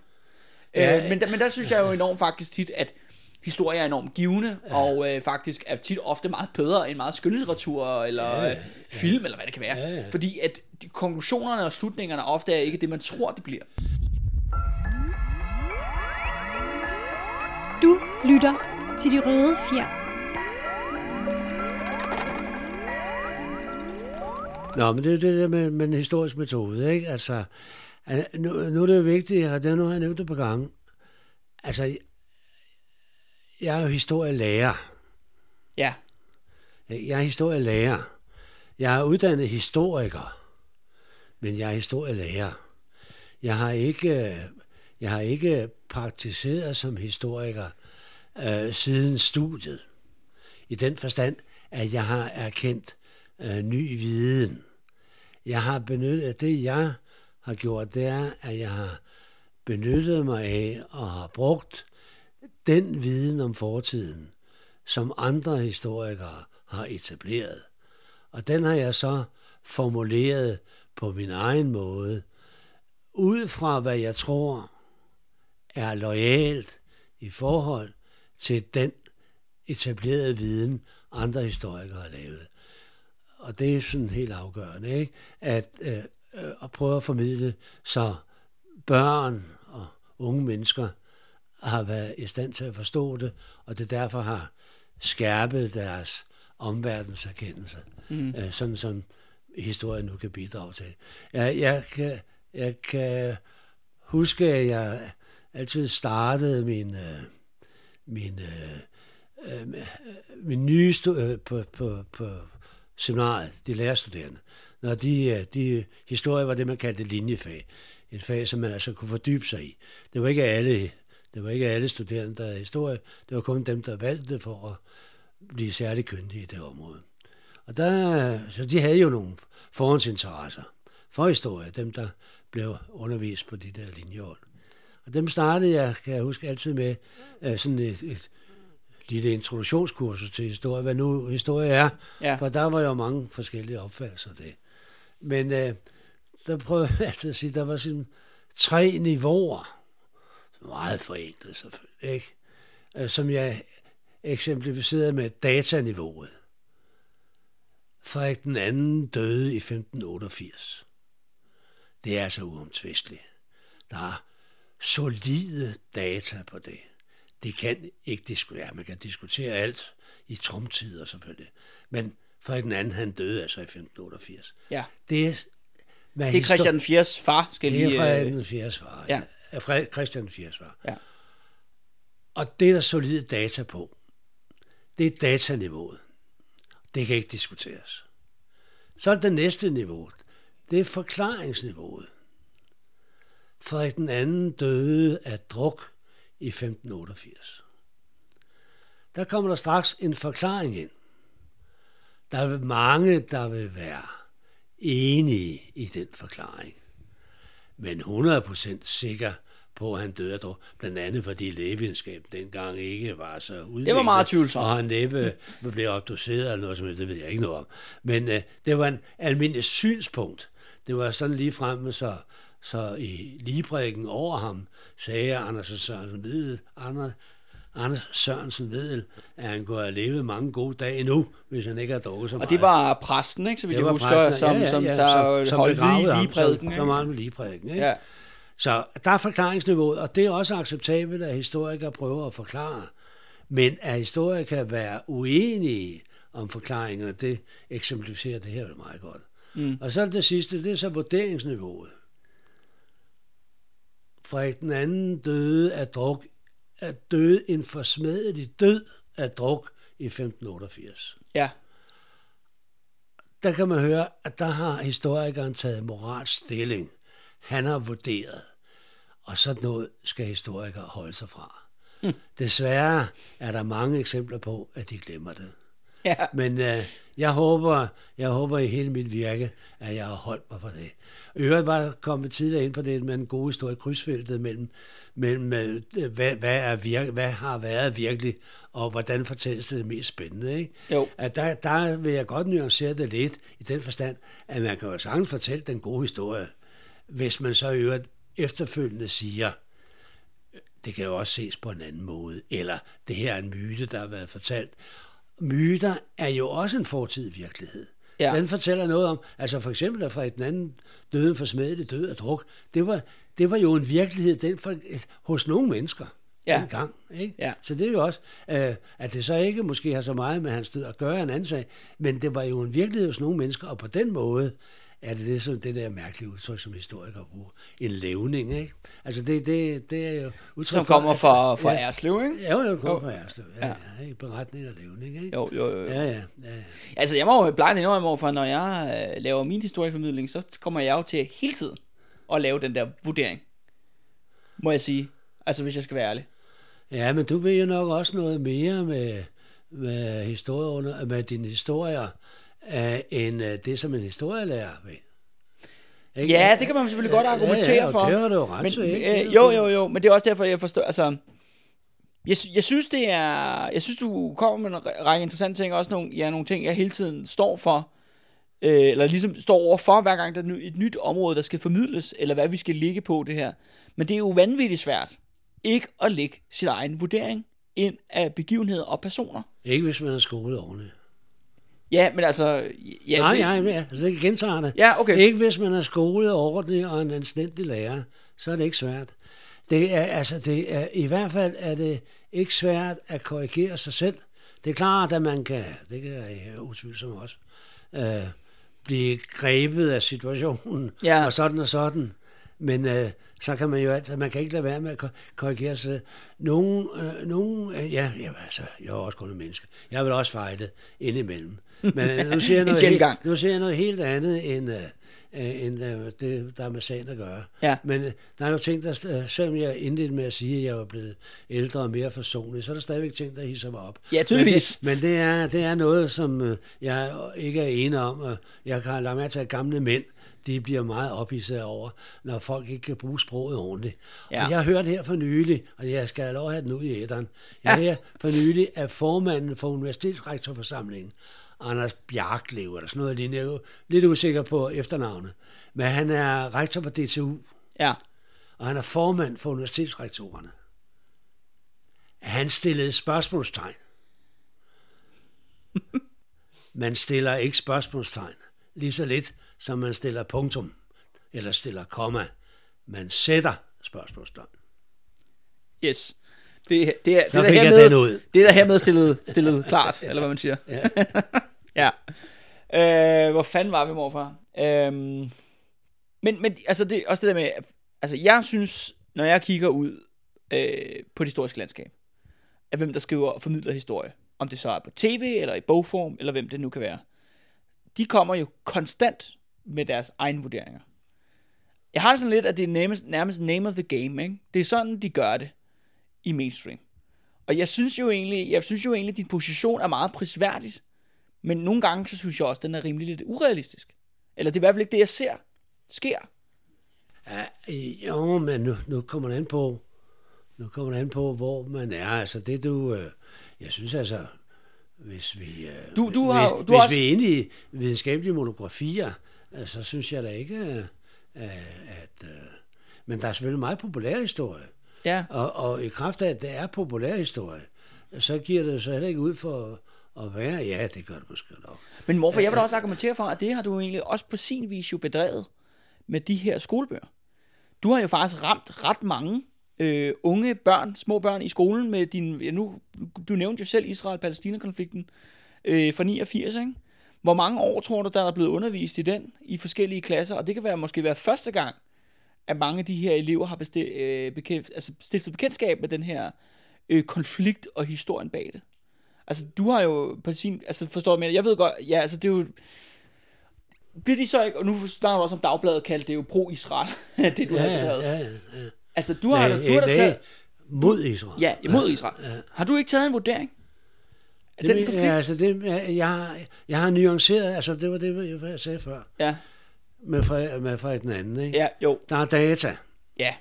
Ja, øh, men, der, men der synes jeg jo enormt faktisk tit, at historie er enormt givende, ja. og øh, faktisk er tit ofte meget bedre end meget skønlitteratur, eller Ja, ja, ja. ja. film, eller hvad det kan være. Ja, ja. Fordi at de, konklusionerne og slutningerne ofte er ikke det, man tror, det bliver. Du lytter til de røde fjer. Nå, men det er det der med, med en historisk metode, ikke? Altså, al- nu, nu er det jo vigtigt, og det nu har jeg nævnt det på gange. Altså, jeg er jo historielærer. Ja, Jeg er historielærer. Jeg er uddannet historiker, men jeg er historielærer. jeg har ikke, jeg har ikke praktiseret som historiker øh, siden studiet. I den forstand, at jeg har erkendt øh, ny viden. Jeg har benyttet, det jeg har gjort, det er, at jeg har benyttet mig af og har brugt den viden om fortiden, som andre historikere har etableret. Og den har jeg så formuleret på min egen måde, ud fra hvad jeg tror er lojalt i forhold til den etablerede viden, andre historikere har lavet. Og det er sådan helt afgørende, ikke? At, øh, øh at prøve at formidle, så børn og unge mennesker har været i stand til at forstå det, og det derfor har skærpet deres omverdenserkendelse, mm. øh, sådan som historien nu kan bidrage til. Jeg, jeg, kan, jeg kan huske, at jeg altid startede min, øh, min, øh, øh, min nye øh, på, på, på seminariet, de lærerstuderende, når de, øh, de historie var det, man kaldte linjefag. Et fag, som man altså kunne fordybe sig i. Det var ikke alle, det var ikke alle studerende, der havde historie. Det var kun dem, der valgte det for at blive særlig kyndige i det område. Og der, så de havde jo nogle forhåndsinteresser for historie, dem der blev undervist på de der linjehold. Og dem startede jeg, kan jeg huske, altid med uh, sådan et, et lille introduktionskursus til historie, hvad nu historie er, ja. for der var jo mange forskellige opfattelser af det. Men uh, der prøvede jeg altid at sige, der var sådan tre niveauer, meget forenklet selvfølgelig, ikke? Uh, som jeg eksemplificerede med dataniveauet. Frederik den anden døde i 1588. Det er altså uomtvisteligt. Der er solide data på det. Det kan ikke diskutere. Man kan diskutere alt i tromtider selvfølgelig. Men Frederik den anden, han døde altså i 1588. Ja. Det er, det er Christian den 4. far, skal Det er lige... Frederik øh, den 4. far. ja. Ja. Frederik, Christian den 4. far. Ja. Og det er der solide data på. Det er dataniveauet. Det kan ikke diskuteres. Så er det næste niveau. Det er forklaringsniveauet. Frederik den anden døde af druk i 1588. Der kommer der straks en forklaring ind. Der er mange, der vil være enige i den forklaring. Men 100% sikker på, at han døde af druk. Blandt andet fordi lægevidenskab dengang ikke var så udviklet. Det var meget tvivlsomt. Og han næppe blev obduceret eller noget som helst, det ved jeg ikke noget om. Men øh, det var en almindelig synspunkt. Det var sådan lige fremme, så, så i ligebrækken over ham sagde Anders Sørensen Vedel, Anders, Anders Sørensen Vedel, at han kunne have levet mange gode dage endnu, hvis han ikke havde drukket så meget. Og det var præsten, ikke, så vidt Det jeg husker, præsten, som, ja, ja, som, ja, så som holdt lige, lige prædiken. Som, som meget med ligeprædiken, ikke? Ja. Så der er forklaringsniveauet, og det er også acceptabelt, at historikere prøver at forklare. Men at historikere kan være uenige om forklaringerne, det eksemplificerer det her meget godt. Mm. Og så det sidste, det er så vurderingsniveauet. Frederik den anden døde af druk, af døde en forsmedelig død af druk i 1588 Ja. der kan man høre, at der har historikeren taget moralsk stilling. Han har vurderet. Og sådan noget skal historikere holde sig fra. Mm. Desværre er der mange eksempler på, at de glemmer det. Ja. Men øh, jeg håber, jeg håber i hele mit virke, at jeg har holdt mig for det. Øvrigt var kommet tidligere ind på det med en god historie, krydsfeltet mellem, mellem øh, hvad, hvad, er virke, hvad har været virkelig, og hvordan fortælles det mest spændende. Ikke? Jo. At der, der vil jeg godt nuancere det lidt, i den forstand, at man kan jo sagtens fortælle den gode historie, hvis man så i øvrigt efterfølgende siger, det kan jo også ses på en anden måde, eller det her er en myte, der har været fortalt. Myter er jo også en fortidig virkelighed. Ja. Den fortæller noget om, altså for eksempel, at Frederik den anden døde for smadelig død af druk, det var, det var jo en virkelighed den for, hos nogle mennesker Ja. dengang. Ikke? Ja. Så det er jo også, øh, at det så ikke måske har så meget med hans død at gøre en anden sag, men det var jo en virkelighed hos nogle mennesker, og på den måde er det det, som det der mærkelige udtryk, som historikere bruger. En levning, ikke? Altså det, det, det er jo udtryk Som kommer fra, fra ja, Erslev, ikke? Ja, jo, det kommer Jo. fra Erslev. Ja, Ja. ja. ikke? Beretning og levning, ikke? Jo, jo, jo. Ja, ja, ja. Altså, jeg må jo blege indrømme, for når jeg øh, laver min historieformidling, så kommer jeg jo til hele tiden at lave den der vurdering. Må jeg sige. Altså, hvis jeg skal være ærlig. Ja, men du ved jo nok også noget mere med, med, historier, med dine historier, uh, end uh, det, som en historielærer ved. Ikke? Ja, det kan man selvfølgelig godt argumentere ja, ja, for. det har du jo ret men, til, ikke? øh, jo, jo, jo, men det er også derfor, jeg forstår, altså, jeg, jeg synes, det er, jeg synes, du kommer med en række interessante ting, også nogle, ja, nogle ting, jeg hele tiden står for, øh, eller ligesom står over for, hver gang der er nu- et nyt område, der skal formidles, eller hvad vi skal ligge på det her. Men det er jo vanvittigt svært, ikke at lægge sin egen vurdering ind af begivenheder og personer. Ikke hvis man er skolet ordentligt. Ja, men altså... Ja, nej, det, nej, men altså, det gentager det. Ja, okay. Ikke hvis man er skolet ordentligt og en anstændig lærer, så er det ikke svært. Det er, altså, det er, I hvert fald er det ikke svært at korrigere sig selv. Det er klart, at man kan, det kan jeg utvivlsomt også, øh, blive grebet af situationen, Ja. og sådan og sådan. Men øh, så kan man jo altid, man kan ikke lade være med at ko- korrigere sig. Nogen, øh, nogen øh, ja, ja, altså, jeg er også kun en menneske. Jeg vil også fejle indimellem. Men øh, nu siger jeg <laughs> noget, helt, nu siger jeg noget helt andet end, øh, øh, end øh, det, der er med sagen at gøre. Ja. Men øh, der er jo ting, der, øh, selvom jeg indledte med at sige, at jeg var blevet ældre og mere forsonlig, så er der stadigvæk ting, der hisser mig op. Ja, tydeligvis. Men det, men det, er, det er noget, som øh, jeg ikke er enig om. Jeg kan lade mærke til, at gamle mænd, de bliver meget ophidset over, når folk ikke kan bruge sproget ordentligt. Ja. Og jeg har hørt her for nylig, og jeg skal have lov at have den ud i æderen, jeg Ja. her for nylig, at formanden for Universitetsrektorforsamlingen, Anders Bjarklev, eller sådan noget lignende, jeg er jo lidt usikker på efternavnet, men han er rektor på DTU, Ja. og han er formand for universitetsrektorerne. Han stillede spørgsmålstegn. <laughs> Man stiller ikke spørgsmålstegn lige så lidt, som man stiller punktum eller stiller komma. Man sætter spørgsmålstegn. Yes. Det, det, er, Så det, er der hermed, det er der hermed stillet, stillet klart, <laughs> eller hvad man siger. Ja. <laughs> ja. Øh, hvor fanden var vi, morfar? Øh, men, men altså, det, også det der med, altså jeg synes, når jeg kigger ud øh, på det historiske landskab, af hvem der skriver og formidler historie, om det så er på tv, eller i bogform, eller hvem det nu kan være, de kommer jo konstant med deres egne vurderinger. Jeg har det sådan lidt, at det er nærmest, nærmest name of the game, ikke? Det er sådan, de gør det i mainstream. Og jeg synes jo egentlig, jeg synes jo egentlig, at din position er meget prisværdigt. Men nogle gange, så synes jeg også, at den er rimelig lidt urealistisk. Eller det er i hvert fald ikke det, jeg ser sker. Ja, jo, men nu, nu kommer det an på, nu kommer det an på, hvor man er. Altså det du, øh, jeg synes altså, hvis vi, øh, Du- du har- hvis, du hvis også- vi er inde i videnskabelige monografier, øh, så synes jeg da ikke, øh, at, øh, men der er selvfølgelig meget populær historie. Ja. Og, og i kraft af, at det er populær historie, så giver det så heller ikke ud for at være, ja, det gør det måske nok. Men morfar, jeg vil da også argumentere for, at det har du egentlig også på sin vis jo bedrevet med de her skolebøger. Du har jo faktisk ramt ret mange øh, unge børn, små børn i skolen med din, ja, nu, du nævnte jo selv Israel-Palæstina-konflikten øh, fra 89, ikke? Hvor mange år tror du, der er blevet undervist i den i forskellige klasser? Og det kan være måske være første gang, at mange af de her elever har besti- øh, bekendt, altså stiftet bekendtskab med den her øh, konflikt og historien bag det. Altså, du har jo på sin... Altså, forstår du, men jeg ved godt... Ja, altså, det er jo... Bliver de så ikke... Og nu snakker du også om dagbladet kaldt det er jo pro-Israel, <laughs> det du Ja, har ja, bedrevet. ja, ja. Altså, du har, Nej, du har da taget... mod Israel. Ja, imod Israel. Har du ikke taget en vurdering? Af Det, den konflikt? ja, altså det, jeg, jeg, har, jeg har nuanceret, altså det var det, jeg sagde før, Ja, med Frederik, med Frederik den anden. Ikke? ja, jo. Der er data, Ja,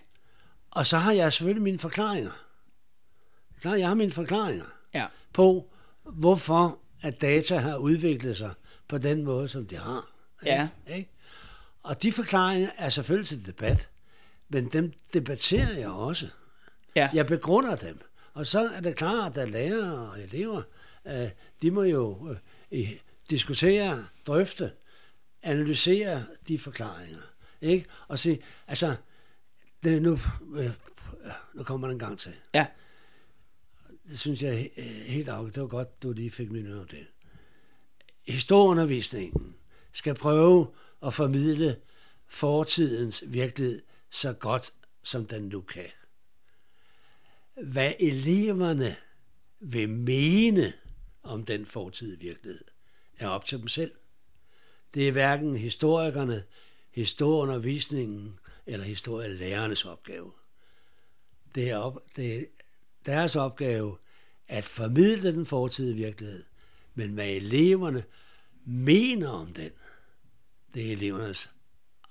og så har jeg selvfølgelig mine forklaringer. Klar, jeg har mine forklaringer ja. på, hvorfor at data har udviklet sig på den måde, som de har. Ikke? Ja. Ikke? Og de forklaringer er selvfølgelig til debat, men dem debatterer jeg også. Ja, Jeg begrunder dem. Og så er det klart, at lærere og elever, øh, de må jo øh, diskutere, drøfte, analysere de forklaringer. Ikke? Og se, altså, det, nu, øh, nu kommer der en gang til. ja. Det synes jeg øh, helt afgørende. Det var godt, du lige fik min øre det. Historieundervisningen skal prøve at formidle fortidens virkelighed så godt, som den nu kan. Hvad eleverne vil mene om den fortidige virkelighed, er op til dem selv. Det er hverken historikerne, historieundervisningen eller historielærernes opgave. Det er, op, det er deres opgave at formidle den fortidige virkelighed, men hvad eleverne mener om den, det er elevernes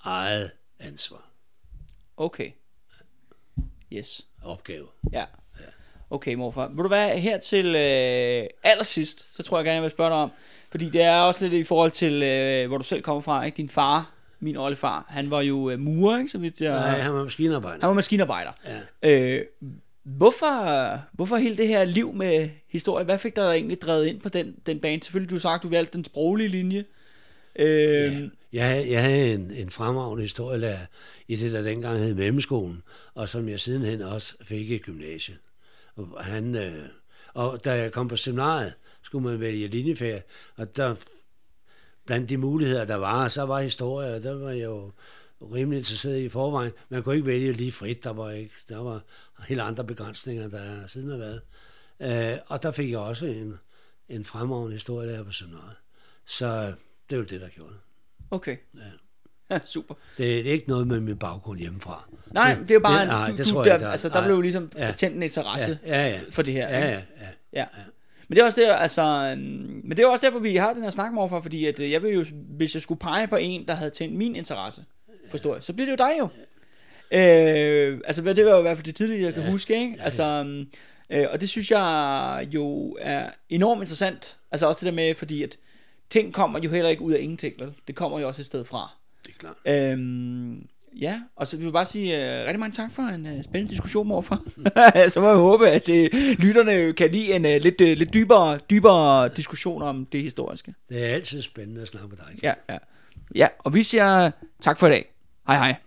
eget ansvar. Okay. Yes. Opgave. Ja. Okay, morfar. Vil du være her til øh, allersidst, så tror jeg gerne, jeg vil spørge dig om. Fordi det er også lidt i forhold til, øh, hvor du selv kommer fra, ikke? Din far, min oldefar, han var jo øh, murer, ikke? Så vidt jeg... Nej, han var maskinarbejder. Han var maskinarbejder. Ja. Øh, hvorfor, hvorfor hele det her liv med historie? Hvad fik dig egentlig drevet ind på den, den bane? Selvfølgelig, du har sagt, du valgte den sproglige linje. Øh, ja. Jeg, jeg havde en, en fremragende historielærer i det, der dengang hed Mellemskolen, og som jeg sidenhen også fik i gymnasiet. Og, han, øh, og da jeg kom på seminariet, skulle man vælge linjefag, og der, blandt de muligheder, der var, så var historie, og der var jeg jo rimelig interesseret i forvejen. Man kunne ikke vælge lige frit, der var, ikke, der var helt andre begrænsninger, der siden har været. Øh, og der fik jeg også en, en fremragende historielærer på seminariet. Så det er jo det, der gjorde det. Okay. Ja. <laughs> Ja, super. Det er ikke noget med min baggrund hjemmefra. Nej, det er jo bare, det, nej, du, det du, tror der, jeg ikke. altså, der Nej. blev jo ligesom Ja. tændt en interesse ja, ja, ja. for det her. Ja, ikke? ja, ja. Ja. Men det er også der, altså, øhm, men det er også derfor, vi har den her snak, morfar, fordi at, øh, jeg vil jo, hvis jeg skulle pege på en, der havde tændt min interesse for historie, så bliver det jo dig jo. Øh, altså, det var jo i hvert fald det tidligere, jeg kan Ja. huske, ikke? Altså, øh, og det synes jeg jo er enormt interessant. Altså også det der med, fordi at ting kommer jo heller ikke ud af ingenting, vel? Det kommer jo også et sted fra. Det er klart. Øhm, ja, og så vil jeg bare sige uh, rigtig mange tak for en uh, spændende diskussion, morfar. <laughs> så må jeg håbe, at uh, lytterne kan lide en uh, lidt, uh, lidt dybere, dybere diskussion om det historiske. Det er altid spændende at snakke med dig. Ja, ja. Ja, og vi siger tak for i dag. は嗨、